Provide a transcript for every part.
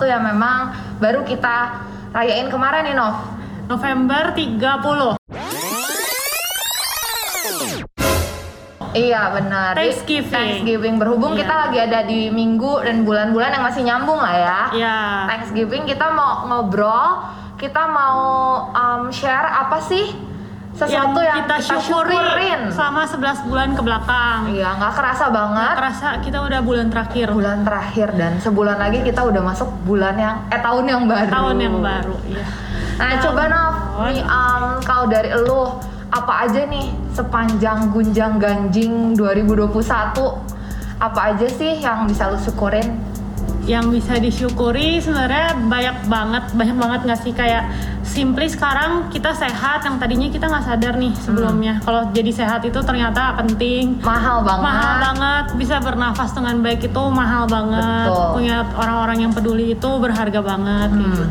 Sesuatu yang memang baru kita rayain kemarin nih, Nov. November 30. Iya benar. Thanksgiving. Thanksgiving berhubung Iya. kita lagi ada di minggu dan bulan-bulan yang masih nyambung lah ya. Ya. Thanksgiving kita mau ngobrol, kita mau um, share apa sih sesuatu yang, kita, syukuri syukurin. selama 11 bulan ke belakang. Iya, nggak kerasa banget. Kerasa kita udah bulan terakhir. bulan terakhir dan sebulan lagi kita udah masuk bulan yang eh tahun yang baru. Tahun yang baru. Iya. Nah, coba Nov, nih um, kalau dari elu apa aja nih sepanjang gunjang ganjing 2021 apa aja sih yang bisa lu syukurin? Yang bisa disyukuri sebenarnya banyak banget, banyak banget nggak sih kayak simply sekarang kita sehat yang tadinya kita nggak sadar nih sebelumnya. Kalau jadi sehat itu ternyata penting. Mahal banget. mahal banget bisa bernafas dengan baik itu mahal banget Betul. punya orang-orang yang peduli itu berharga banget kayak Hmm. gitu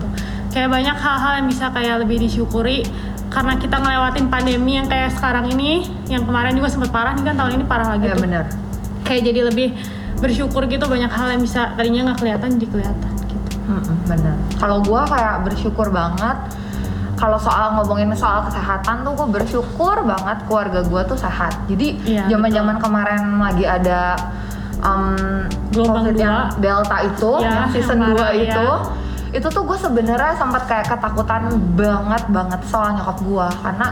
kayak banyak hal-hal yang bisa kayak lebih disyukuri karena kita ngelewatin pandemi yang kayak sekarang ini yang kemarin juga sempat parah nih kan tahun ini parah lagi Ya tuh bener. kayak jadi lebih bersyukur gitu banyak hal yang bisa tadinya nggak kelihatan jadi kelihatan gitu Mm-mm, bener. Kalau gua kayak bersyukur banget. Kalau soal ngomongin soal kesehatan tuh gue bersyukur banget keluarga gua tuh sehat. Jadi Iya, zaman-zaman kemarin lagi ada um, Gelombang COVID dua. yang Delta itu, Ya, yang season yang 2 parah, itu, ya. Itu tuh gue sebenarnya sempat kayak ketakutan banget banget soal nyokap gua karena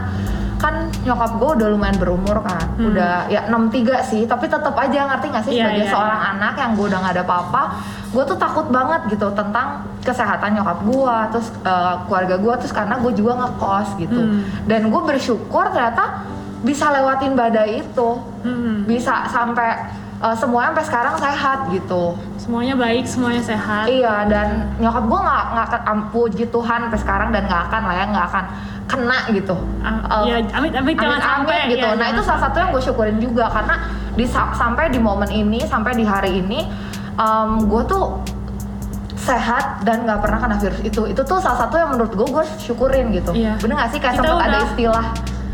kan nyokap gue udah lumayan berumur kan, Hmm. udah ya 63 sih, tapi tetap aja ngerti gak sih Iya, sebagai iya, seorang iya. anak yang gue udah gak ada apa-apa, gue tuh takut banget gitu tentang kesehatan nyokap gue, terus eh, keluarga gue, terus karena gue juga ngekos gitu, Hmm. dan gue bersyukur ternyata bisa lewatin badai itu, Hmm. bisa sampai eh, semuanya sampai sekarang sehat gitu. semuanya baik semuanya sehat Iya dan nyokap gue nggak nggak akan ampuh Tuhan sampai sekarang dan nggak akan lah ya nggak akan kena gitu. Ah, Eh, ya amit amit jangan amit-amit sampai gitu. ya, nah itu salah satu yang gue syukurin juga karena di sa- sampai di momen ini sampai di hari ini gue tuh sehat dan nggak pernah kena virus itu. Itu tuh salah satu yang menurut gue gue syukurin gitu. Iya. Bener gak sih kayak sempat ada istilah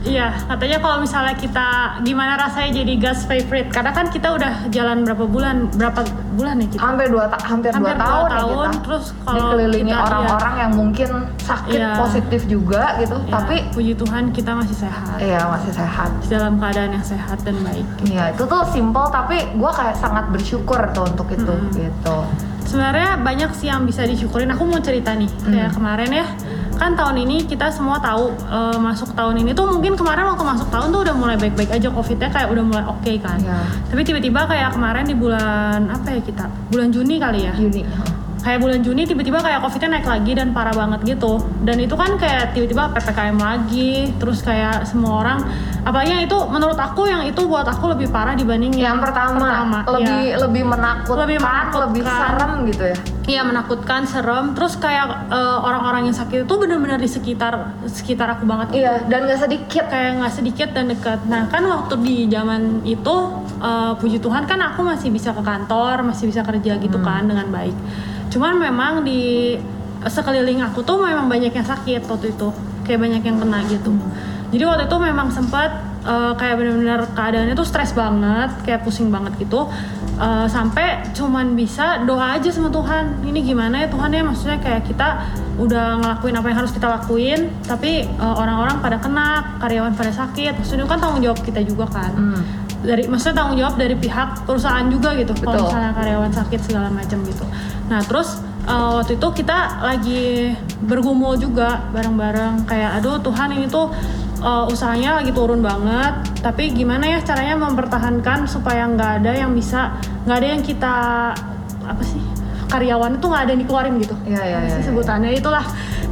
Iya, katanya kalau misalnya kita gimana rasanya jadi gas favorite, karena kan kita udah jalan berapa bulan, berapa bulan ya kita? hampir dua ta- hampir, Hampir dua dua tahun, ya tahun, kita terus kalau dikelilingi orang-orang yang mungkin sakit Iya. positif juga gitu, Ya, tapi puji Tuhan kita masih sehat, iya masih sehat. dalam keadaan yang sehat dan baik. Iya itu tuh simple tapi gue kayak sangat bersyukur tuh untuk itu Mm-mm. gitu. Sebenarnya banyak sih yang bisa disyukurin. Aku mau cerita nih, kayak Hmm. kemarin ya, kan tahun ini kita semua tahu eh, masuk tahun ini tuh mungkin kemarin waktu masuk tahun tuh udah mulai baik-baik aja covidnya kayak udah mulai oke kan. Iya. Tapi tiba-tiba kayak kemarin di bulan apa ya kita? Bulan Juni kali ya. Uni. Kayak bulan Juni tiba-tiba kayak covidnya naik lagi dan parah banget gitu dan itu kan kayak tiba-tiba ppkm lagi terus kayak semua orang apalagi yang itu menurut aku yang itu buat aku lebih parah dibanding Yang pertama, lebih iya. lebih menakutkan, Lebih menakutkan. lebih serem gitu ya. Iya menakutkan serem terus kayak eh, orang-orang yang sakit itu benar-benar di sekitar sekitar aku banget gitu. Iya dan gak sedikit. kayak nggak sedikit dan dekat. Nah kan waktu di zaman itu eh, puji Tuhan kan aku masih bisa ke kantor, masih bisa kerja gitu Hmm. kan dengan baik. Cuman memang di sekeliling aku tuh memang banyak yang sakit waktu itu, kayak banyak yang kena gitu. Jadi waktu itu memang sempat eh, kayak benar-benar keadaannya tuh stres banget, kayak pusing banget gitu. Eh, sampai cuman bisa doa aja sama Tuhan. Ini gimana ya Tuhan ya maksudnya kayak kita udah ngelakuin apa yang harus kita lakuin, tapi eh, orang-orang pada kena, karyawan pada sakit. Maksudnya kan tanggung jawab kita juga kan. Hmm. Dari maksudnya tanggung jawab dari pihak perusahaan juga gitu. Kalau misalnya karyawan sakit segala macam gitu. Nah, terus eh, waktu itu kita lagi bergumul juga bareng-bareng kayak aduh Tuhan ini tuh eh, usahanya lagi turun banget tapi gimana ya caranya mempertahankan supaya nggak ada yang bisa nggak ada yang kita apa sih karyawan itu nggak ada yang dikeluarin gitu. Iya, iya, Apa iya, sih iya. sebutannya? Itulah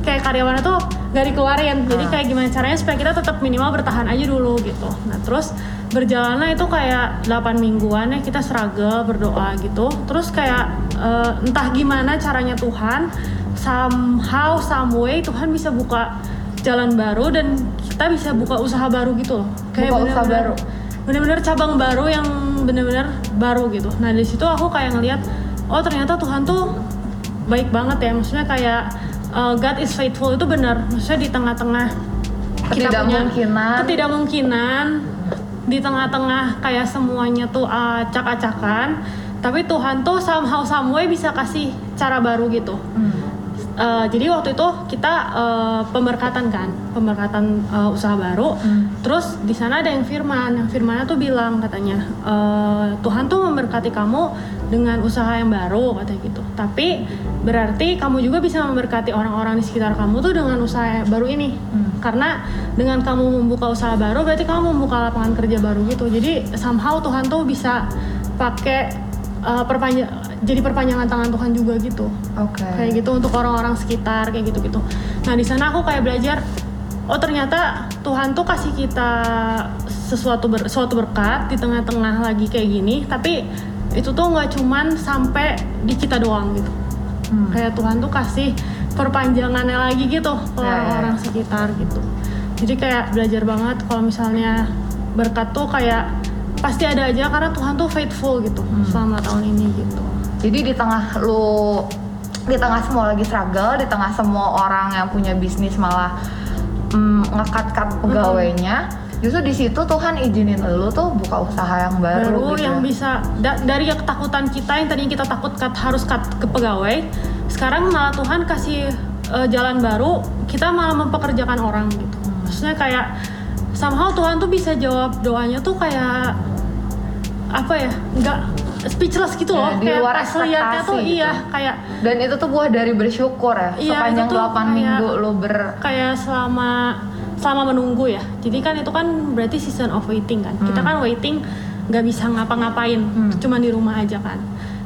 kayak karyawan itu nggak dikeluarin. Jadi Ah. kayak gimana caranya supaya kita tetap minimal bertahan aja dulu gitu. Nah terus berjalannya itu kayak 8 mingguan ya kita struggle berdoa gitu. Terus kayak eh, entah gimana caranya Tuhan somehow some way Tuhan bisa buka jalan baru dan kita bisa buka usaha baru gitu loh Buka usaha baru. bener-bener cabang baru yang bener-bener baru gitu nah dari situ aku kayak ngelihat oh ternyata Tuhan tuh baik banget ya maksudnya kayak uh, God is faithful itu benar maksudnya di tengah-tengah Ketidakmungkinan. ketidakmungkinan di tengah-tengah kayak semuanya tuh acak-acakan tapi Tuhan tuh somehow some way bisa kasih cara baru gitu Hmm. Uh, jadi waktu itu kita uh, pemberkatan kan, pemberkatan uh, usaha baru. Hmm. Terus di sana ada yang firman, yang firmannya tuh bilang katanya uh, Tuhan tuh memberkati kamu dengan usaha yang baru katanya gitu. Tapi berarti kamu juga bisa memberkati orang-orang di sekitar kamu tuh dengan usaha yang baru ini. Hmm. Karena dengan kamu membuka usaha baru berarti kamu membuka lapangan kerja baru gitu. Jadi somehow Tuhan tuh bisa pakai uh, perpanjang jadi perpanjangan tangan Tuhan juga gitu Oke. kayak gitu untuk orang-orang sekitar kayak gitu-gitu. Nah di sana aku kayak belajar, oh ternyata Tuhan tuh kasih kita sesuatu ber, suatu berkat di tengah-tengah lagi kayak gini, tapi itu tuh nggak cuman sampai di kita doang gitu. Hmm. Kayak Tuhan tuh kasih perpanjangannya lagi gitu ke Ya, ya, orang-orang sekitar gitu. Jadi kayak belajar banget kalau misalnya berkat tuh kayak pasti ada aja karena Tuhan tuh faithful gitu Hmm. selama tahun ini gitu. Jadi di tengah lu di tengah semua lagi struggle, di tengah semua orang yang punya bisnis malah mm, ngekat-kat pegawainya, justru di situ Tuhan izinin lu tuh buka usaha yang baru, baru gitu. yang bisa da- dari yang ketakutan kita yang tadinya kita takut cut, harus cut ke pegawai sekarang malah Tuhan kasih eh, jalan baru kita malah mempekerjakan orang gitu maksudnya kayak somehow Tuhan tuh bisa jawab doanya tuh kayak apa ya nggak speechless gitu loh Ya, di kayak luar liatnya tuh ekspektasi iya gitu. kayak Dan itu tuh buah dari bersyukur ya. Iya, Sepanjang itu tuh 8 kayak- minggu lu ber kayak selama selama menunggu ya. Jadi kan itu kan berarti season of waiting kan. Kita Hmm. kan waiting nggak bisa ngapa-ngapain, Hmm. cuma di rumah aja kan.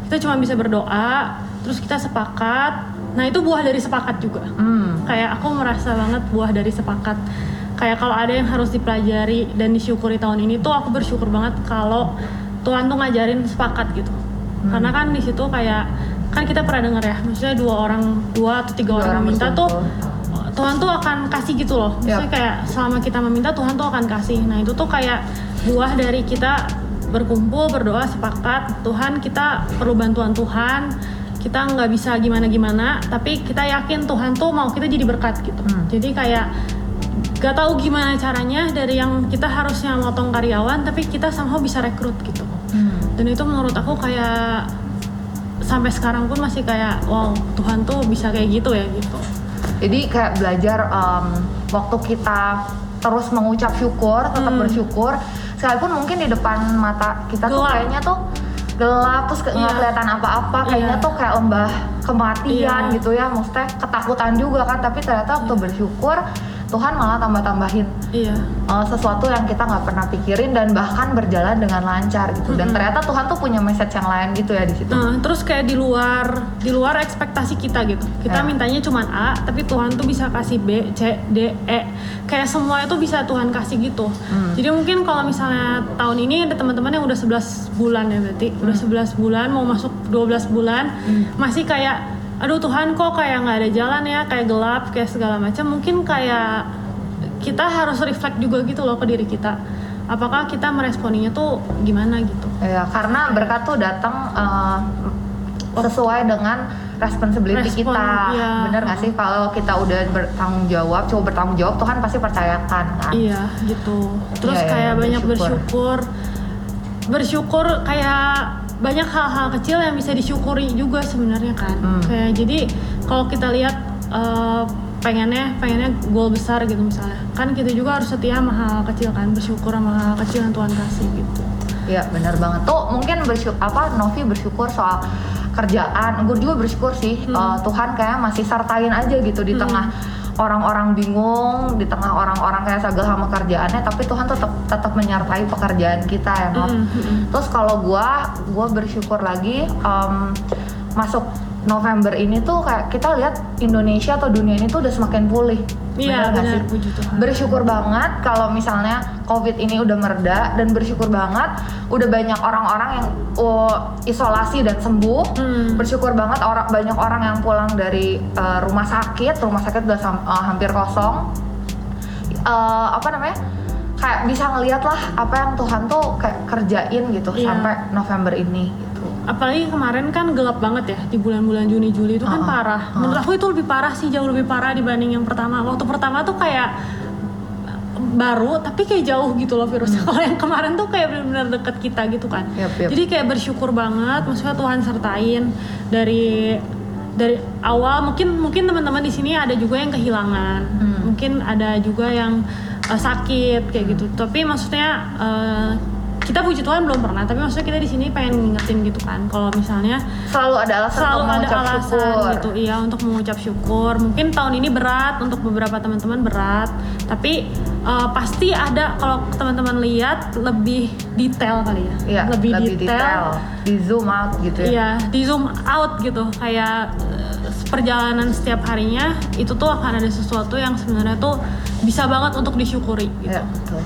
Kita cuma bisa berdoa, terus kita sepakat. Nah itu buah dari sepakat juga. Hmm. Kayak aku merasa banget buah dari sepakat. Kayak kalau ada yang harus dipelajari dan disyukuri tahun ini tuh aku bersyukur banget kalau Tuhan tuh ngajarin sepakat gitu. Hmm. Karena kan di situ kayak kan kita pernah dengar ya, maksudnya dua orang dua atau tiga Dua orang orang meminta tuh. Tuhan tuh akan kasih gitu loh. Maksudnya Yap. kayak selama kita meminta Tuhan tuh akan kasih. Nah itu tuh kayak buah dari kita berkumpul berdoa sepakat Tuhan kita perlu bantuan Tuhan kita nggak bisa gimana gimana tapi kita yakin Tuhan tuh mau kita jadi berkat gitu. Hmm. Jadi kayak gak tahu gimana caranya dari yang kita harusnya motong karyawan tapi kita somehow bisa rekrut gitu. Hmm. Dan itu menurut aku kayak sampai sekarang pun masih kayak wow Tuhan tuh bisa kayak gitu ya gitu. Jadi kayak belajar em, waktu kita terus mengucap syukur, tetap Hmm. bersyukur, sekalipun mungkin di depan mata kita tuh Gelap. kayaknya tuh gelap terus nggak Iya. kelihatan apa-apa, kayaknya Iya. tuh kayak lembah kematian Iya. gitu ya, maksudnya ketakutan juga kan, tapi ternyata waktu Iya. bersyukur Tuhan malah tambah-tambahin Iya. uh, sesuatu yang kita nggak pernah pikirin dan bahkan berjalan dengan lancar gitu. Dan Mm-mm. ternyata Tuhan tuh punya message yang lain gitu ya di situ. Nah, terus kayak di luar di luar ekspektasi kita gitu. Kita Ya. mintanya cuma A, tapi Tuhan tuh bisa kasih B, C, D, E. Kayak semua itu bisa Tuhan kasih gitu. Hmm. Jadi mungkin kalau misalnya tahun ini ada teman-teman yang udah 11 bulan ya berarti, udah 11 bulan mau masuk 12 bulan, Hmm. masih kayak aduh Tuhan kok kayak nggak ada jalan ya, kayak gelap, kayak segala macam. Mungkin kayak kita harus reflect juga gitu loh ke diri kita. Apakah kita meresponinya tuh gimana gitu? Ya, karena berkat tuh datang uh, sesuai dengan responsibility Respon, kita. iya. Bener nggak sih kalau kita udah bertanggung jawab, coba bertanggung jawab, Tuhan pasti percayakan kan. Iya gitu. Terus iya, kayak banyak bersyukur. bersyukur, bersyukur kayak banyak hal-hal kecil yang bisa disyukuri juga sebenarnya kan. Hmm. Kayak jadi kalau kita lihat eh, pengennya pengennya goal besar gitu misalnya, kan kita juga harus setia sama hal kecil kan, bersyukur sama hal kecil yang Tuhan kasih gitu. Iya benar banget. Tuh mungkin bersyukur apa Novi bersyukur soal kerjaan. Gue juga bersyukur sih Hmm. uh, Tuhan kayak masih sertain aja gitu di Hmm. tengah orang-orang bingung, di tengah orang-orang kayak sagel sama kerjaannya, tapi Tuhan tetap tetap menyertai pekerjaan kita ya. Mm, mm, mm. Terus kalau gua, gua bersyukur lagi em, masuk November ini tuh kayak kita lihat Indonesia atau dunia ini tuh udah semakin pulih. Iya benar sih? puji Tuhan. Bersyukur banget kalau misalnya COVID ini udah mereda dan bersyukur banget udah banyak orang-orang yang oh, isolasi dan sembuh. Hmm. Bersyukur banget orang banyak orang yang pulang dari uh, rumah sakit, rumah sakit udah sam- uh, hampir kosong. Uh, apa namanya? Kayak bisa ngeliat lah apa yang Tuhan tuh kayak kerjain gitu Iya. sampai November ini. Apalagi kemarin kan gelap banget ya di bulan-bulan Juni Juli itu kan Uh-uh. parah. Menurut aku itu lebih parah sih jauh lebih parah dibanding yang pertama. Waktu pertama tuh kayak baru tapi kayak jauh gitu loh virusnya. Kalau yang kemarin tuh kayak benar-benar deket kita gitu kan. Yap, yap. Jadi kayak bersyukur banget maksudnya Tuhan sertain dari dari awal mungkin mungkin teman-teman di sini ada juga yang kehilangan. Hmm. Mungkin ada juga yang uh, sakit kayak gitu. Tapi maksudnya uh, kita puji Tuhan belum pernah, tapi maksudnya kita di sini pengen ngingetin gitu kan, kalau misalnya Selalu ada alasan selalu untuk ada alasan syukur. gitu iya untuk mengucap syukur mungkin tahun ini berat untuk beberapa teman-teman berat tapi uh, pasti ada kalau teman-teman lihat lebih detail kali ya Iya, lebih, detail. di zoom out gitu ya. iya di zoom out gitu kayak uh, perjalanan setiap harinya itu tuh akan ada sesuatu yang sebenarnya tuh bisa banget untuk disyukuri gitu betul.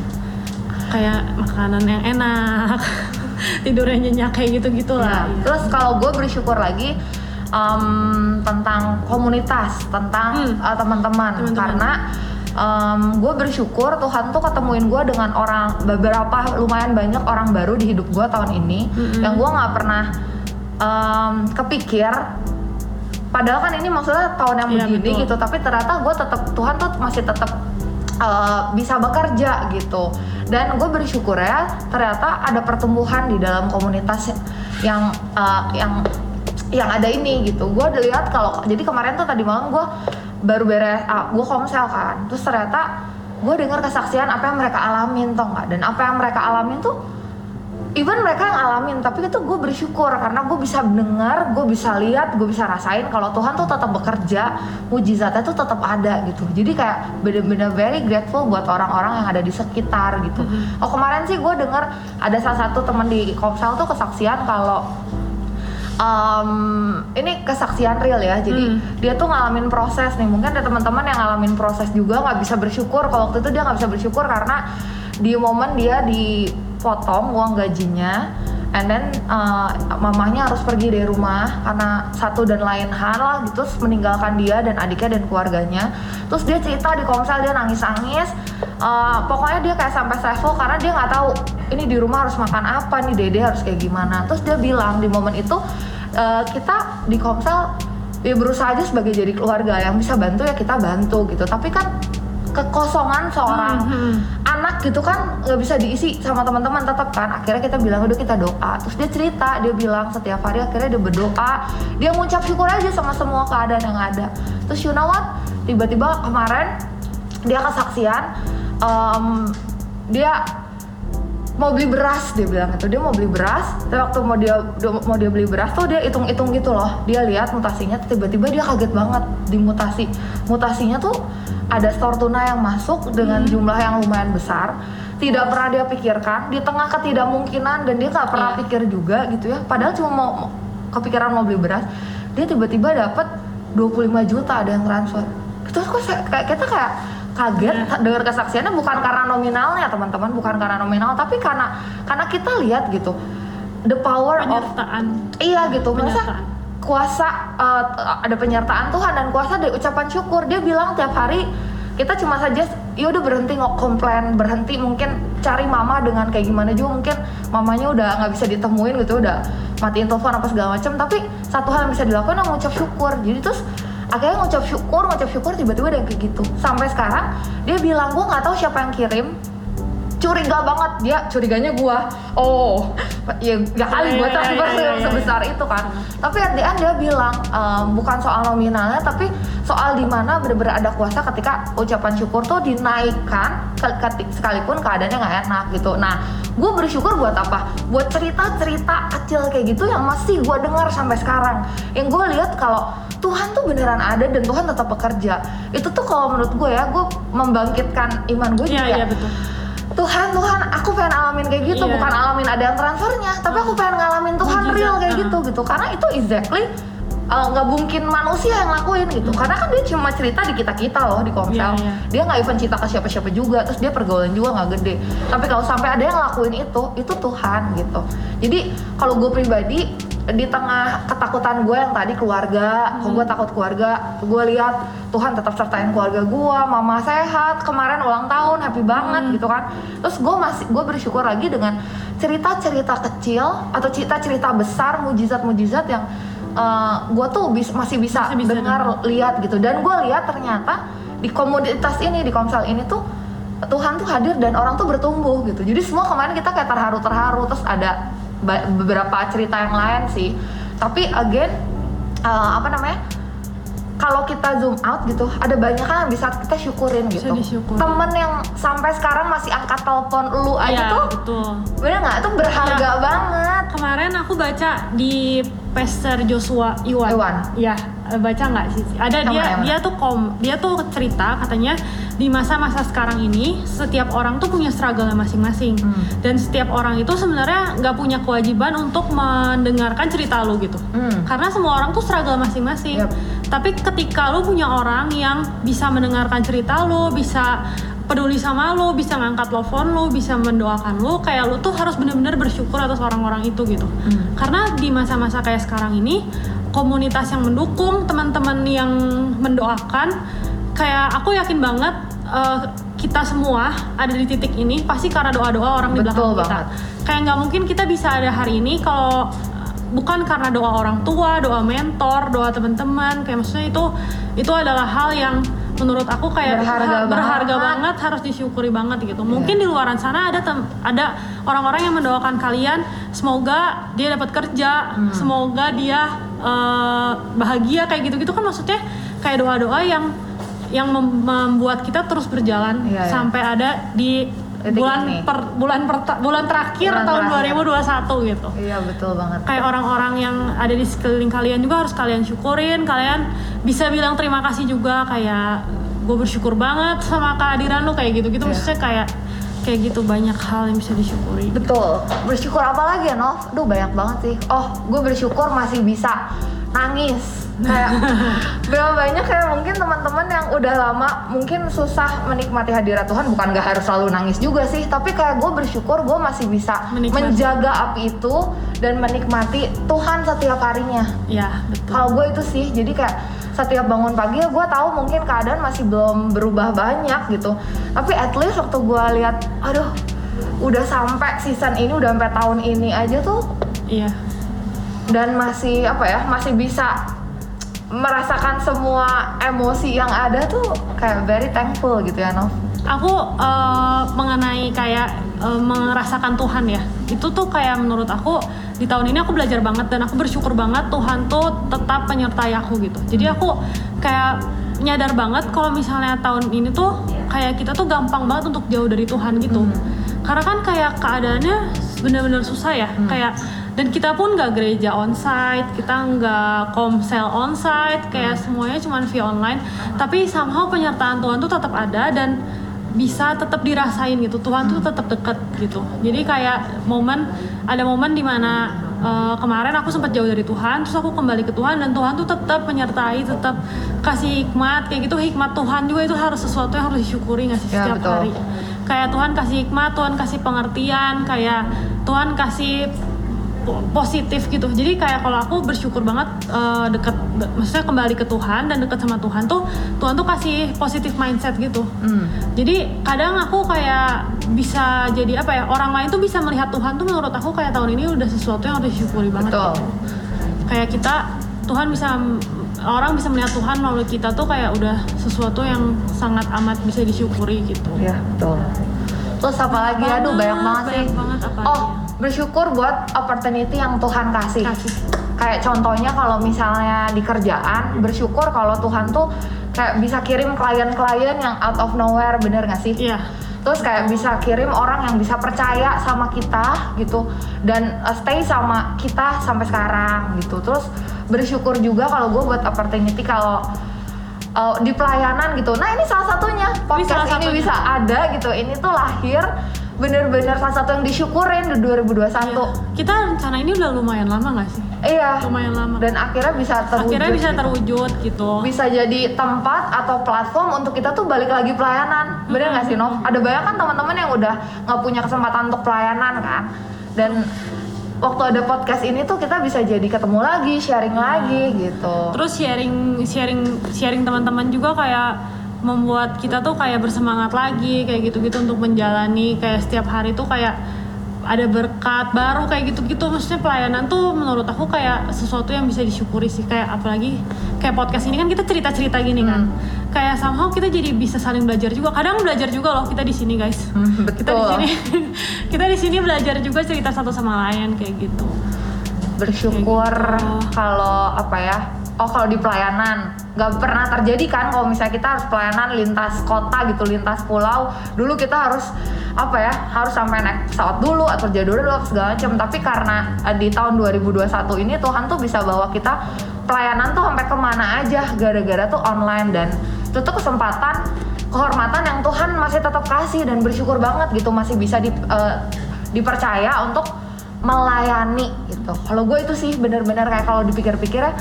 Kayak makanan yang enak tidurnya nyenyak kayak gitu gitulah Nah, Terus kalau gue bersyukur lagi em, tentang komunitas, tentang Hmm. eh, teman-teman, karena gue bersyukur Tuhan tuh ketemuin gue dengan orang beberapa lumayan banyak orang baru di hidup gue tahun ini, Mm-mm. yang gue nggak pernah em, kepikir. Padahal kan ini maksudnya tahun yang Iya, begini betul. gitu, tapi ternyata gue tetap Tuhan tuh masih tetap eh, bisa bekerja gitu. Dan gue bersyukur ya ternyata ada pertumbuhan di dalam komunitas yang eh, yang yang ada ini gitu. Gue udah lihat kalau jadi kemarin tuh tadi malam gue baru beres, ah, gue komsel kan, terus ternyata gue dengar kesaksian apa yang mereka alamin tau nggak? Dan apa yang mereka alamin tuh even mereka yang alamin tapi itu gue bersyukur karena gue bisa dengar gue bisa lihat gue bisa rasain kalau Tuhan tuh tetap bekerja mujizatnya tuh tetap ada gitu. Jadi kayak bener-bener very grateful buat orang-orang yang ada di sekitar gitu. Oh kemarin sih gue dengar ada salah satu teman di Komsel tuh kesaksian kalau em, ini kesaksian real ya jadi Hmm. dia tuh ngalamin proses nih. Mungkin ada teman-teman yang ngalamin proses juga nggak bisa bersyukur. Kalau waktu itu dia nggak bisa bersyukur karena di momen dia dipotong uang gajinya and then uh, mamahnya harus pergi dari rumah karena satu dan lain hal lah gitu. Terus meninggalkan dia dan adiknya dan keluarganya. Terus dia cerita di komsel dia nangis-nangis. Uh, pokoknya dia kayak sampai stressful karena dia nggak tahu ini di rumah harus makan apa nih dede harus kayak gimana. Terus dia bilang di momen itu uh, kita di komsel ya berusaha aja sebagai jadi keluarga yang bisa bantu ya kita bantu gitu. Tapi kan kekosongan seorang Hmm, anak gitu kan nggak bisa diisi sama teman-teman tetap kan. Akhirnya kita bilang udah kita doa. Terus dia cerita dia bilang setiap hari akhirnya dia berdoa. Dia ngucap syukur aja sama semua keadaan yang ada. Terus you know what? Tiba-tiba kemarin dia kesaksian em, dia mau beli beras dia bilang itu dia mau beli beras tapi waktu mau dia mau dia beli beras tuh dia hitung-hitung gitu loh. Dia lihat mutasinya tiba-tiba dia kaget banget di mutasi. Mutasinya tuh ada store tuna yang masuk dengan jumlah yang lumayan besar. Tidak pernah dia pikirkan di tengah ketidakmungkinan dan dia nggak pernah Iya. pikir juga gitu ya. Padahal cuma mau kepikiran mau beli beras dia tiba-tiba dapat 25 juta ada yang transfer. Terus kok kayak kita kayak kaget dengar kesaksiannya bukan karena nominalnya teman-teman bukan karena nominal tapi karena karena kita lihat gitu the power of penyertaan. Iya gitu masa kuasa uh, ada penyertaan Tuhan dan kuasa dari ucapan syukur. Dia bilang tiap hari kita cuma saja ya udah berhenti nggak komplain berhenti mungkin cari mama dengan kayak gimana juga mungkin mamanya udah nggak bisa ditemuin gitu udah matiin telepon apa segala macam. Tapi satu hal yang bisa dilakukan adalah ngucap syukur. Jadi terus akhirnya ngucap syukur ngucap syukur tiba-tiba ada yang kayak gitu. Sampai sekarang dia bilang gue nggak tahu siapa yang kirim. Curiga banget dia curiganya gua. Oh ya gak kali iya, transfer iya, iya, iya. sebesar itu kan. Tapi at the end dia bilang ehm, bukan soal nominalnya tapi soal di mana benar-benar ada kuasa ketika ucapan syukur tuh dinaikkan sekalipun keadaannya nggak enak gitu. Nah gue bersyukur buat apa? Buat cerita-cerita kecil kayak gitu yang masih gue dengar sampai sekarang. Yang gue lihat kalau Tuhan tuh beneran ada dan Tuhan tetap bekerja. Itu tuh kalau menurut gue ya gue membangkitkan iman gue iya juga iya betul. Tuhan Tuhan aku pengen alamin kayak gitu. Iya. bukan alamin ada yang transfernya tapi aku pengen ngalamin Tuhan Mujizat, real kayak uh. gitu gitu. Karena itu exactly eh, nggak mungkin manusia yang lakuin gitu. Karena kan dia cuma cerita di kita kita loh di komsel. Iya, iya. dia nggak even cerita ke siapa-siapa juga terus dia pergaulan juga nggak gede. Tapi kalau sampai ada yang lakuin itu itu Tuhan gitu. Jadi kalau gue pribadi di tengah ketakutan gue yang tadi keluarga, kok gue takut keluarga, gue lihat Tuhan tetap sertain keluarga gue, mama sehat, kemarin ulang tahun, happy banget gitu kan. Terus gue masih gue bersyukur lagi dengan cerita-cerita kecil atau cerita-cerita besar, mujizat-mujizat yang gue tuh bis- masih bisa, Masih bisa dengar, lihat gitu. Dan gue lihat ternyata di komunitas ini, di komsel ini tuh Tuhan tuh hadir dan orang tuh bertumbuh gitu. Jadi semua kemarin kita kayak terharu-terharu terus ada beberapa cerita yang lain sih. Tapi again uh, apa namanya? Kalau kita zoom out gitu, ada banyak kan yang bisa kita syukurin Bisa gitu. disyukuri. Temen yang sampai sekarang masih angkat telepon lu aja Iya, tuh, betul. bener nggak? Itu berharga Iya. banget. Kemarin aku baca di Pastor Joshua Iwan. Iwan. Ya, baca nggak sih? Ada Yang dia yang dia tuh kom dia tuh cerita katanya di masa-masa sekarang ini setiap orang tuh punya struggle masing-masing Hmm. dan setiap orang itu sebenarnya nggak punya kewajiban untuk mendengarkan cerita lu gitu. Hmm. Karena semua orang tuh struggle masing-masing. Yap. Tapi ketika lu punya orang yang bisa mendengarkan cerita lu, bisa peduli sama lu, bisa ngangkat telepon lu, bisa mendoakan lu, kayak lu tuh harus bener-bener bersyukur atas orang-orang itu gitu. Hmm. Karena di masa-masa kayak sekarang ini, komunitas yang mendukung, teman-teman yang mendoakan, kayak aku yakin banget eh, kita semua ada di titik ini pasti karena doa-doa orang di Betul belakang kita. banget. Kayak nggak mungkin kita bisa ada hari ini kalau bukan karena doa orang tua, doa mentor, doa teman-teman, kayak maksudnya itu itu adalah hal yang menurut aku kayak Berharga berharga banget. banget, harus disyukuri banget gitu. Mungkin di luaran sana ada tem- ada orang-orang yang mendoakan kalian semoga dia dapat kerja, Hmm. semoga dia eh, bahagia kayak gitu-gitu kan maksudnya kayak doa-doa yang yang mem- membuat kita terus berjalan Iya, iya. sampai ada di Bulan ini. per bulan per- bulan terakhir Bulan tahun terakhir. 2021 gitu Iya betul banget. kayak orang-orang yang ada di sekeliling kalian juga harus kalian syukurin kalian bisa bilang terima kasih juga kayak gue bersyukur banget sama kehadiran lu kayak gitu-gitu Iya. maksudnya kayak kayak gitu banyak hal yang bisa disyukuri Betul. Bersyukur apa lagi ya, Nov? Duh banyak banget sih. Oh, gue bersyukur masih bisa nangis. Kayak berapa banyak kayak mungkin teman-teman yang udah lama mungkin susah menikmati hadirat Tuhan. Bukan gak harus selalu nangis juga sih tapi kayak gue bersyukur gue masih bisa Menikmati. menjaga api itu dan menikmati Tuhan setiap harinya. Ya betul. Kalau gue itu sih jadi kayak setiap bangun pagi ya gue tahu mungkin keadaan masih belum berubah banyak gitu. Tapi at least waktu gue lihat aduh udah sampai season ini udah sampai tahun ini aja tuh iya. dan masih apa ya masih bisa merasakan semua emosi yang ada tuh kayak very thankful gitu ya Nov. Aku eh, mengenai kayak eh, merasakan Tuhan ya. Itu tuh kayak menurut aku di tahun ini aku belajar banget dan aku bersyukur banget Tuhan tuh tetap menyertai aku gitu. Jadi aku kayak nyadar banget kalau misalnya tahun ini tuh kayak kita tuh gampang banget untuk jauh dari Tuhan gitu. Karena kan kayak keadaannya benar-benar susah ya. Kayak dan kita pun nggak gereja onsite kita nggak komsel onsite kayak semuanya cuma via online. Tapi somehow penyertaan Tuhan tuh tetap ada dan bisa tetap dirasain gitu. Tuhan tuh tetap deket gitu. Jadi kayak momen ada momen di mana eh, kemarin aku sempat jauh dari Tuhan terus aku kembali ke Tuhan dan Tuhan tuh tetap menyertai tetap kasih hikmat kayak gitu. Hikmat Tuhan juga itu harus sesuatu yang harus disyukuri nggak sih Ya, setiap betul. hari? Kayak Tuhan kasih hikmat Tuhan kasih pengertian kayak Tuhan kasih positif gitu. Jadi kayak kalau aku bersyukur banget eh, deket de- maksudnya kembali ke Tuhan dan deket sama Tuhan tuh Tuhan tuh kasih positif mindset gitu. Hmm. jadi kadang aku kayak bisa jadi apa ya orang lain tuh bisa melihat Tuhan tuh menurut aku kayak tahun ini udah sesuatu yang harus disyukuri banget betul. Gitu. kayak kita Tuhan bisa orang bisa melihat Tuhan melalui kita tuh kayak udah sesuatu yang sangat amat bisa disyukuri gitu. Ya betul. Terus apa lagi? Aduh banyak banget sih. banyak banget apa oh bersyukur buat opportunity yang Tuhan kasih. Kasih. Kayak contohnya kalau misalnya di kerjaan bersyukur kalau Tuhan tuh kayak bisa kirim klien-klien yang out of nowhere bener gak sih? Iya. Terus kayak bisa kirim orang yang bisa percaya sama kita gitu dan uh, stay sama kita sampai sekarang gitu. Terus bersyukur juga kalau gue buat opportunity kalau uh, di pelayanan gitu. Nah ini salah satunya. Podcast salah ini, satunya. bisa ada gitu. Ini tuh lahir bener-bener salah satu yang disyukurin di 2021 Iya. Kita rencana ini udah lumayan lama gak sih? iya Lumayan lama. dan akhirnya bisa terwujud Akhirnya bisa gitu. terwujud gitu. bisa jadi tempat atau platform untuk kita tuh balik lagi pelayanan bener nggak sih Nov? Ada banyak kan teman-teman yang udah nggak punya kesempatan untuk pelayanan kan dan waktu ada podcast ini tuh kita bisa jadi ketemu lagi sharing lagi gitu Terus sharing sharing sharing teman-teman juga kayak membuat kita tuh kayak bersemangat lagi kayak gitu-gitu untuk menjalani kayak setiap hari tuh kayak ada berkat baru kayak gitu-gitu. Maksudnya pelayanan tuh menurut aku kayak sesuatu yang bisa disyukuri sih. Kayak apalagi kayak podcast ini kan kita cerita-cerita gini kan. Kayak somehow kita jadi bisa saling belajar juga. Kadang belajar juga loh kita di sini guys. Hmm, kita di betul sini kita di sini belajar juga cerita satu sama lain kayak gitu. Bersyukur Kayak gitu. kalau apa ya oh kalau di pelayanan nggak pernah terjadi kan kalau misalnya kita harus pelayanan lintas kota gitu lintas pulau. Dulu kita harus apa ya harus sampai naik pesawat dulu atau jadwal dulu segala macam. Tapi karena eh, di tahun 2021 ini Tuhan tuh bisa bawa kita pelayanan tuh sampai ke mana aja gara-gara tuh online. Dan itu tuh kesempatan kehormatan yang Tuhan masih tetap kasih dan bersyukur banget gitu masih bisa di, eh, dipercaya untuk melayani gitu. Kalau gue itu sih bener-bener kayak kalau dipikir-pikir ya,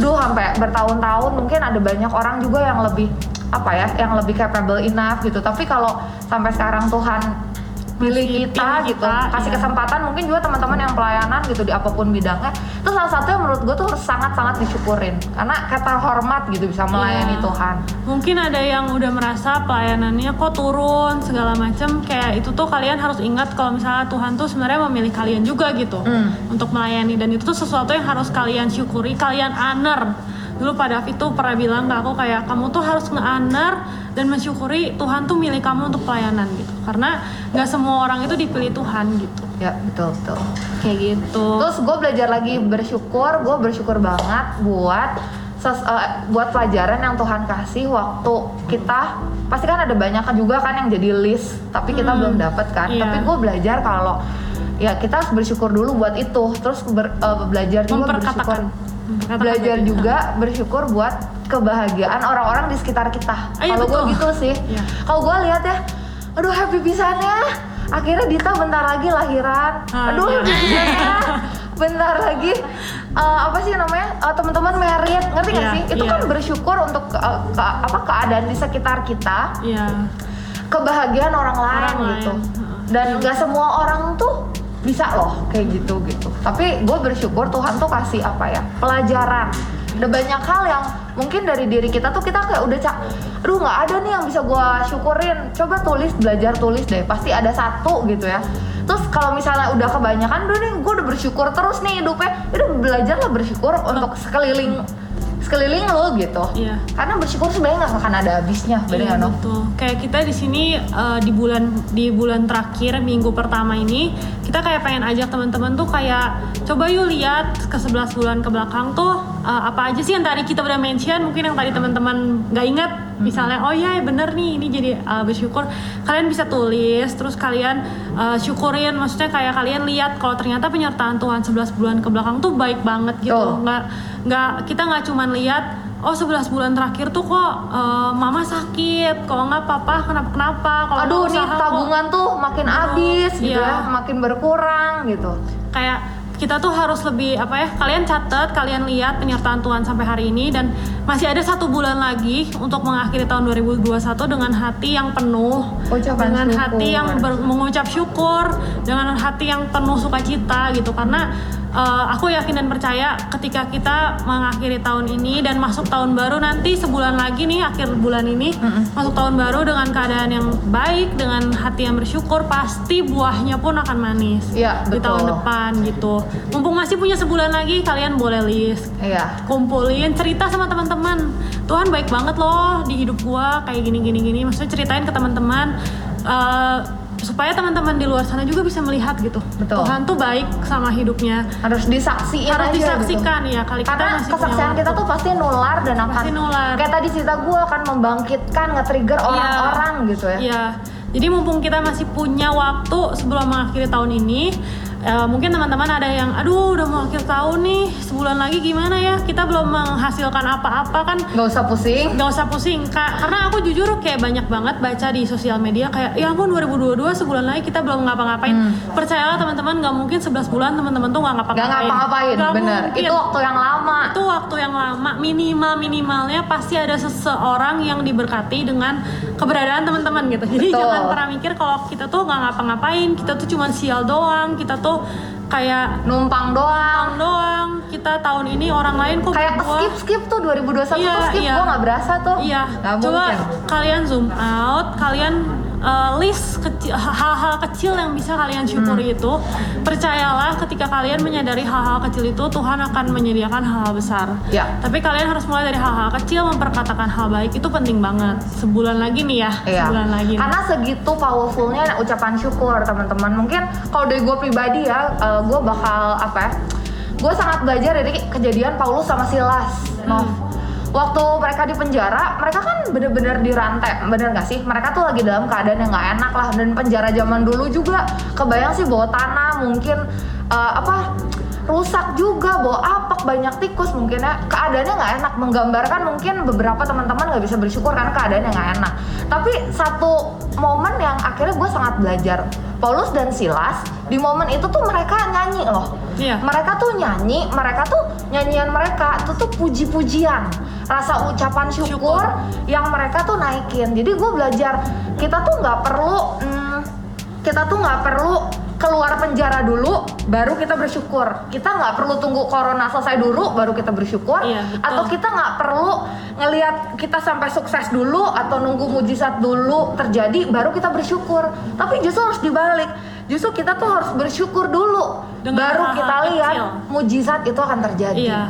duh sampai bertahun-tahun mungkin ada banyak orang juga yang lebih apa ya, yang lebih capable enough gitu. Tapi kalau sampai sekarang Tuhan pilih kita gitu, kita, kasih iya. kesempatan mungkin juga teman-teman yang pelayanan gitu di apa pun bidangnya, itu salah satu yang menurut gue tuh harus sangat-sangat disyukurin karena kata hormat gitu bisa melayani Iya. Tuhan. Mungkin ada yang udah merasa pelayanannya kok turun segala macam kayak itu tuh kalian harus ingat kalau misalnya Tuhan tuh sebenarnya memilih kalian juga gitu Hmm. untuk melayani dan itu tuh sesuatu yang harus kalian syukuri, kalian honor. Dulu Pak David tuh pernah bilang ke aku kayak kamu tuh harus nge-honor dan mensyukuri Tuhan tuh milih kamu untuk pelayanan gitu. Karena nggak semua orang itu dipilih Tuhan gitu. Ya betul betul. Kayak gitu. Terus gue belajar lagi bersyukur, gue bersyukur banget buat ses- eh, buat pelajaran yang Tuhan kasih waktu kita pasti kan ada banyak kan juga kan yang jadi list, tapi kita Hmm, belum dapet kan. iya. Tapi gue belajar kalau ya kita harus bersyukur dulu buat itu, terus ber- eh, belajar juga bersyukur, Belajar juga bersyukur buat kebahagiaan orang-orang di sekitar kita. Ah, iya, kalau gue gitu sih, Iya. kalau gue lihat ya, aduh happy pisannya. Akhirnya Dita bentar lagi lahiran. Ah, Aduh iya. happy pisannya. bentar lagi eh, apa sih namanya Eh, teman-teman merit ngerti nggak Iya, sih itu iya. kan bersyukur untuk eh, ke- apa keadaan di sekitar kita Iya. kebahagiaan orang lain Orang lain. gitu Heeh. dan nggak semua orang tuh bisa loh kayak gitu gitu. Tapi gue bersyukur Tuhan tuh kasih apa ya pelajaran. Ada banyak hal yang mungkin dari diri kita tuh kita kayak udah cak aduh nggak ada nih yang bisa gue syukurin. Coba tulis belajar tulis deh. Pasti ada satu gitu ya. Terus kalau misalnya udah kebanyakan udah nih gue udah bersyukur terus nih hidupnya. Udah belajarlah bersyukur untuk sekeliling sekeliling lo gitu Iya. karena bersyukur sebenarnya nggak akan ada habisnya bener Iya no betul. Kayak kita di sini eh, di bulan di bulan terakhir minggu pertama ini kita kayak pengen ajak teman-teman tuh kayak coba yuk lihat ke 11 bulan ke belakang tuh eh, apa aja sih yang tadi kita udah mention mungkin yang tadi teman-teman nggak ingat misalnya oh iya bener nih ini jadi eh, bersyukur kalian bisa tulis terus kalian eh, syukurin maksudnya kayak kalian lihat kalau ternyata penyertaan Tuhan 11 bulan ke belakang tuh baik banget gitu Betul. nggak nggak kita nggak cuman lihat oh 11 bulan terakhir tuh kok eh, mama sakit kalau nggak papa kenapa kenapa kalau Aduh nih usaha kok- tabungan tuh makin habis gitu iya. ya, makin berkurang gitu. kayak kita tuh harus lebih apa ya kalian catat kalian lihat penyertaan Tuhan sampai hari ini dan masih ada satu bulan lagi untuk mengakhiri tahun 2021 dengan hati yang penuh Ucapan dengan syukur. hati yang ber- mengucap syukur dengan hati yang penuh sukacita gitu karena eh, aku yakin dan percaya ketika kita mengakhiri tahun ini dan masuk tahun baru nanti sebulan lagi nih akhir bulan ini Mm-mm. masuk tahun baru dengan keadaan yang baik dengan hati yang bersyukur pasti buahnya pun akan manis di betul. tahun depan gitu. Mumpung masih punya sebulan lagi, kalian boleh list, Iya. kumpulin cerita sama teman-teman. Tuhan baik banget loh di hidup gua kayak gini gini gini. Maksudnya ceritain ke teman-teman eh, supaya teman-teman di luar sana juga bisa melihat gitu. Betul. Tuhan tuh baik sama hidupnya. Harus disaksiin Harus aja disaksikan ya kali gitu. kita Karena masih kesaksian punya kita tuh pasti nular dan akan Pasti nular. kayak tadi cerita gue akan membangkitkan, nge-trigger Iya. orang-orang gitu ya. Iya. Jadi mumpung kita masih punya waktu sebelum mengakhiri tahun ini, eh, mungkin teman-teman ada yang aduh udah mau akhir tahun nih sebulan lagi gimana ya? Kita belum menghasilkan apa-apa kan. Nggak usah pusing. Nggak usah pusing Ka- karena aku jujur kayak banyak banget baca di sosial media kayak ya ampun 2022 sebulan lagi kita belum ngapa-ngapain. Percayalah teman-teman nggak mungkin 11 bulan teman-teman tuh nggak nggak ngapa-ngapain ngapa-ngapain Nggak bener. mungkin. itu waktu yang lama. Itu waktu yang lama. Minimal minimalnya pasti ada seseorang yang diberkati dengan keberadaan teman-teman gitu. Jadi Betul. jangan pernah mikir kalau kita tuh nggak ngapa-ngapain. Kita tuh cuma sial doang. Kita tuh kayak numpang doang. doang doang. Kita tahun ini orang lain kok kayak gua- skip skip tuh 2021 Iya, tuh skip. iya. gua nggak berasa tuh. Iya, nggak coba mungkin. kalian zoom out, kalian uh, list kecil- hal-hal kecil yang bisa kalian syukuri Hmm. itu. Percayalah, ketika kalian menyadari hal-hal kecil itu, Tuhan akan menyediakan hal-hal besar. Ya. Tapi kalian harus mulai dari hal-hal kecil, memperkatakan hal baik itu penting banget. Sebulan lagi nih ya, Iya. sebulan lagi. nih. Karena segitu powerfulnya ucapan syukur teman-teman. Mungkin kalau dari gue pribadi ya, gue bakal apa ya? Gue sangat belajar dari kejadian Paulus sama Silas. Hmm. Waktu mereka di penjara, mereka kan bener-bener dirantai, bener gak sih? Mereka tuh lagi dalam keadaan yang nggak enak lah. Dan penjara zaman dulu juga, kebayang sih bawa tanah, mungkin eh, apa rusak juga bawa apak banyak tikus. Mungkin ya keadaannya nggak enak. Menggambarkan mungkin beberapa teman-teman nggak bisa bersyukur karena keadaannya nggak enak. Tapi satu momen yang akhirnya gue sangat belajar. Paulus dan Silas di momen itu tuh mereka nyanyi loh. Iya. mereka tuh nyanyi mereka tuh nyanyian mereka itu tuh puji-pujian. Rasa ucapan syukur, Syukur. yang mereka tuh naikin. Jadi gue belajar kita tuh nggak perlu hmm, kita tuh nggak perlu keluar penjara dulu baru kita bersyukur kita nggak perlu tunggu corona selesai dulu baru kita bersyukur Iya, betul. atau kita nggak perlu ngelihat kita sampai sukses dulu atau nunggu mujizat dulu terjadi baru kita bersyukur tapi justru harus dibalik justru kita tuh harus bersyukur dulu Dengan baru hal-hal kita lihat kecil. mujizat itu akan terjadi Iya,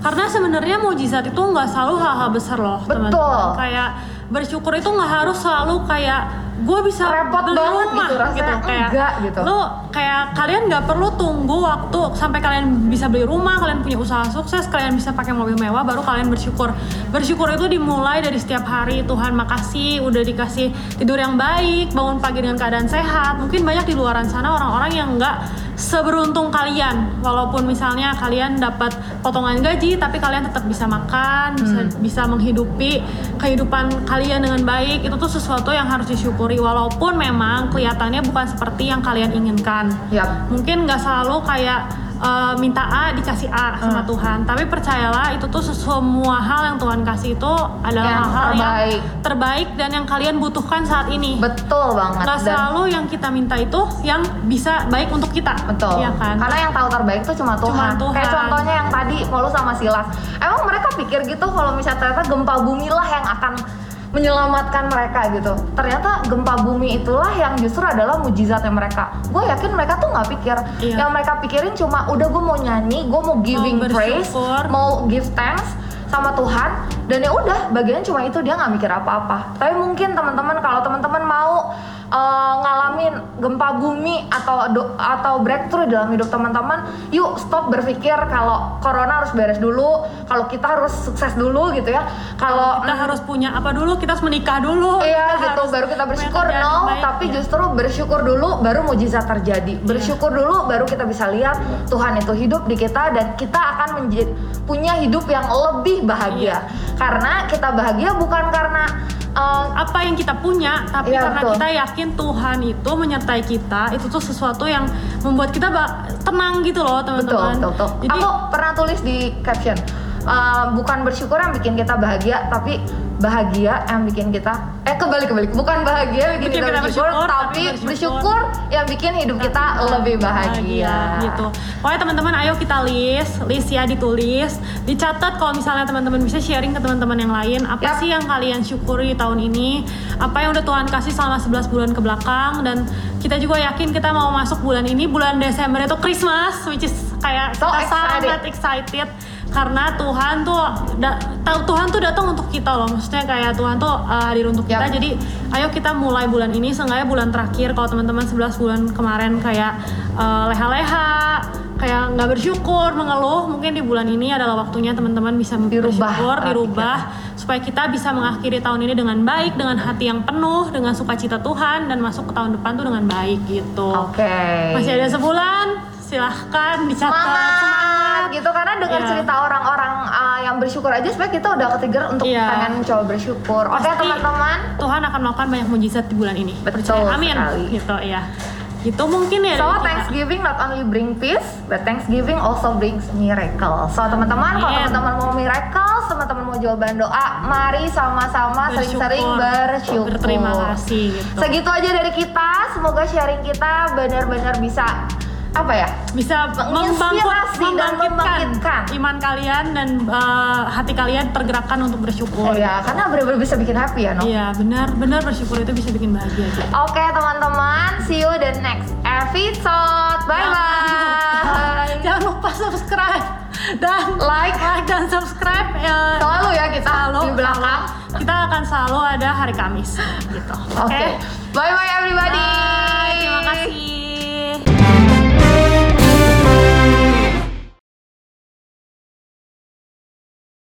karena sebenarnya mujizat itu nggak selalu hal-hal besar loh, Betul. teman-teman. Kayak bersyukur itu nggak harus selalu kayak gue bisa Repot banget rumah gitu, rasanya kayak enggak gitu. Lo kayak kalian nggak perlu tunggu waktu sampai kalian bisa beli rumah, kalian punya usaha sukses, kalian bisa pakai mobil mewah, baru kalian bersyukur. Bersyukur itu dimulai dari setiap hari. Tuhan makasih udah dikasih tidur yang baik, bangun pagi dengan keadaan sehat. Mungkin banyak di luaran sana orang-orang yang nggak seberuntung kalian. Walaupun misalnya kalian dapat potongan gaji tapi kalian tetap bisa makan bisa bisa menghidupi kehidupan kalian dengan baik itu tuh sesuatu yang harus disyukuri. Walaupun memang kelihatannya bukan seperti yang kalian inginkan. Yap. mungkin nggak selalu kayak eh, minta A dikasih A sama Tuhan tapi percayalah itu tuh semua hal yang Tuhan kasih itu adalah Yang hal-hal yang terbaik. terbaik dan yang kalian butuhkan saat ini betul banget Dan- selalu yang kita minta itu yang bisa baik untuk kita Betul. Iya kan Karena yang tahu terbaik itu cuma Tuhan. Cuma Tuhan. Kayak contohnya yang tadi Paulus sama Silas. Emang mereka pikir gitu kalau misalnya ternyata gempa bumi lah yang akan menyelamatkan mereka gitu. Ternyata gempa bumi itulah yang justru adalah mujizatnya mereka. Gue yakin mereka tuh nggak pikir. Iya. Yang mereka pikirin cuma udah gue mau nyanyi, gue mau giving praise, bersyukur. mau give thanks sama Tuhan dan ya udah bagian cuma itu dia nggak mikir apa-apa. Tapi mungkin teman-teman kalau teman-teman mau uh, ngalamin gempa bumi atau do- atau breakthrough dalam hidup teman-teman, yuk stop berpikir kalau corona harus beres dulu, kalau kita harus sukses dulu gitu ya. Kalau kita harus punya apa dulu kita harus menikah dulu Iya kita gitu, harus baru kita bersyukur no, baik. tapi Iya. justru bersyukur dulu baru mujizat terjadi. Bersyukur dulu baru kita bisa lihat Tuhan itu hidup di kita dan kita akan menjadi punya hidup yang lebih bahagia. Iya. Karena kita bahagia bukan karena uh, apa yang kita punya tapi Iya, karena betul. kita yakin Tuhan itu menyertai kita itu tuh sesuatu yang membuat kita tenang gitu loh betul, teman-teman betul, betul. jadi Aku pernah tulis di caption uh, bukan bersyukur yang bikin kita bahagia, tapi bahagia yang bikin kita eh kebalik kebalik bukan bahagia yang bikin, Bikin kita, kita bersyukur, bersyukur, tapi bersyukur. bersyukur yang bikin hidup kita lebih bahagia. gitu. Pokoknya teman-teman ayo kita list, list ya ditulis, dicatat kalau misalnya teman-teman bisa sharing ke teman-teman yang lain apa Yap. sih yang kalian syukuri tahun ini, apa yang udah Tuhan kasih selama 11 bulan ke belakang dan kita juga yakin kita mau masuk bulan ini bulan Desember itu Christmas which is kayak So kita excited. sangat excited karena Tuhan tuh tahu Tuhan tuh datang untuk kita loh. Maksudnya kayak Tuhan tuh uh, hadir untuk kita. Yap. jadi ayo kita mulai bulan ini seenggaknya bulan terakhir. Kalau teman-teman 11 bulan kemarin kayak uh, leha-leha kayak nggak bersyukur mengeluh mungkin di bulan ini adalah waktunya teman-teman bisa Dirubah bersyukur dirubah. supaya kita bisa mengakhiri tahun ini dengan baik dengan hati yang penuh dengan sukacita Tuhan dan masuk ke tahun depan tuh dengan baik gitu. Oke. masih ada sebulan? Silahkan dicatat. Semangat gitu karena dengan Iya. cerita orang-orang uh, yang bersyukur aja sebenarnya kita udah ketrigger untuk Iya. pengen coba bersyukur. Oke Pasti teman-teman. Tuhan akan melakukan banyak mujizat di bulan ini Betul Percaya. amin sekali. gitu ya gitu mungkin ya So kita. Thanksgiving not only bring peace, but Thanksgiving also brings miracle. So teman-teman, kalau teman-teman mau miracle, teman-teman mau jawaban doa, mari sama-sama sering-sering bersyukur. berterima kasih gitu Segitu aja dari kita. Semoga sharing kita benar-benar bisa apa ya? bisa membangkit- dan membangkitkan. iman kalian dan eh, hati kalian tergerakkan untuk bersyukur Ya, karena benar-benar bisa bikin happy ya, no? Iya benar benar bersyukur itu bisa bikin bahagia gitu. Oke teman-teman, see you the next episode. Bye bye. Jangan lupa subscribe dan Like. like dan subscribe ya. Selalu ya kita Selalu di belakang. selalu. kita akan selalu ada hari Kamis gitu. Oke. Bye bye everybody.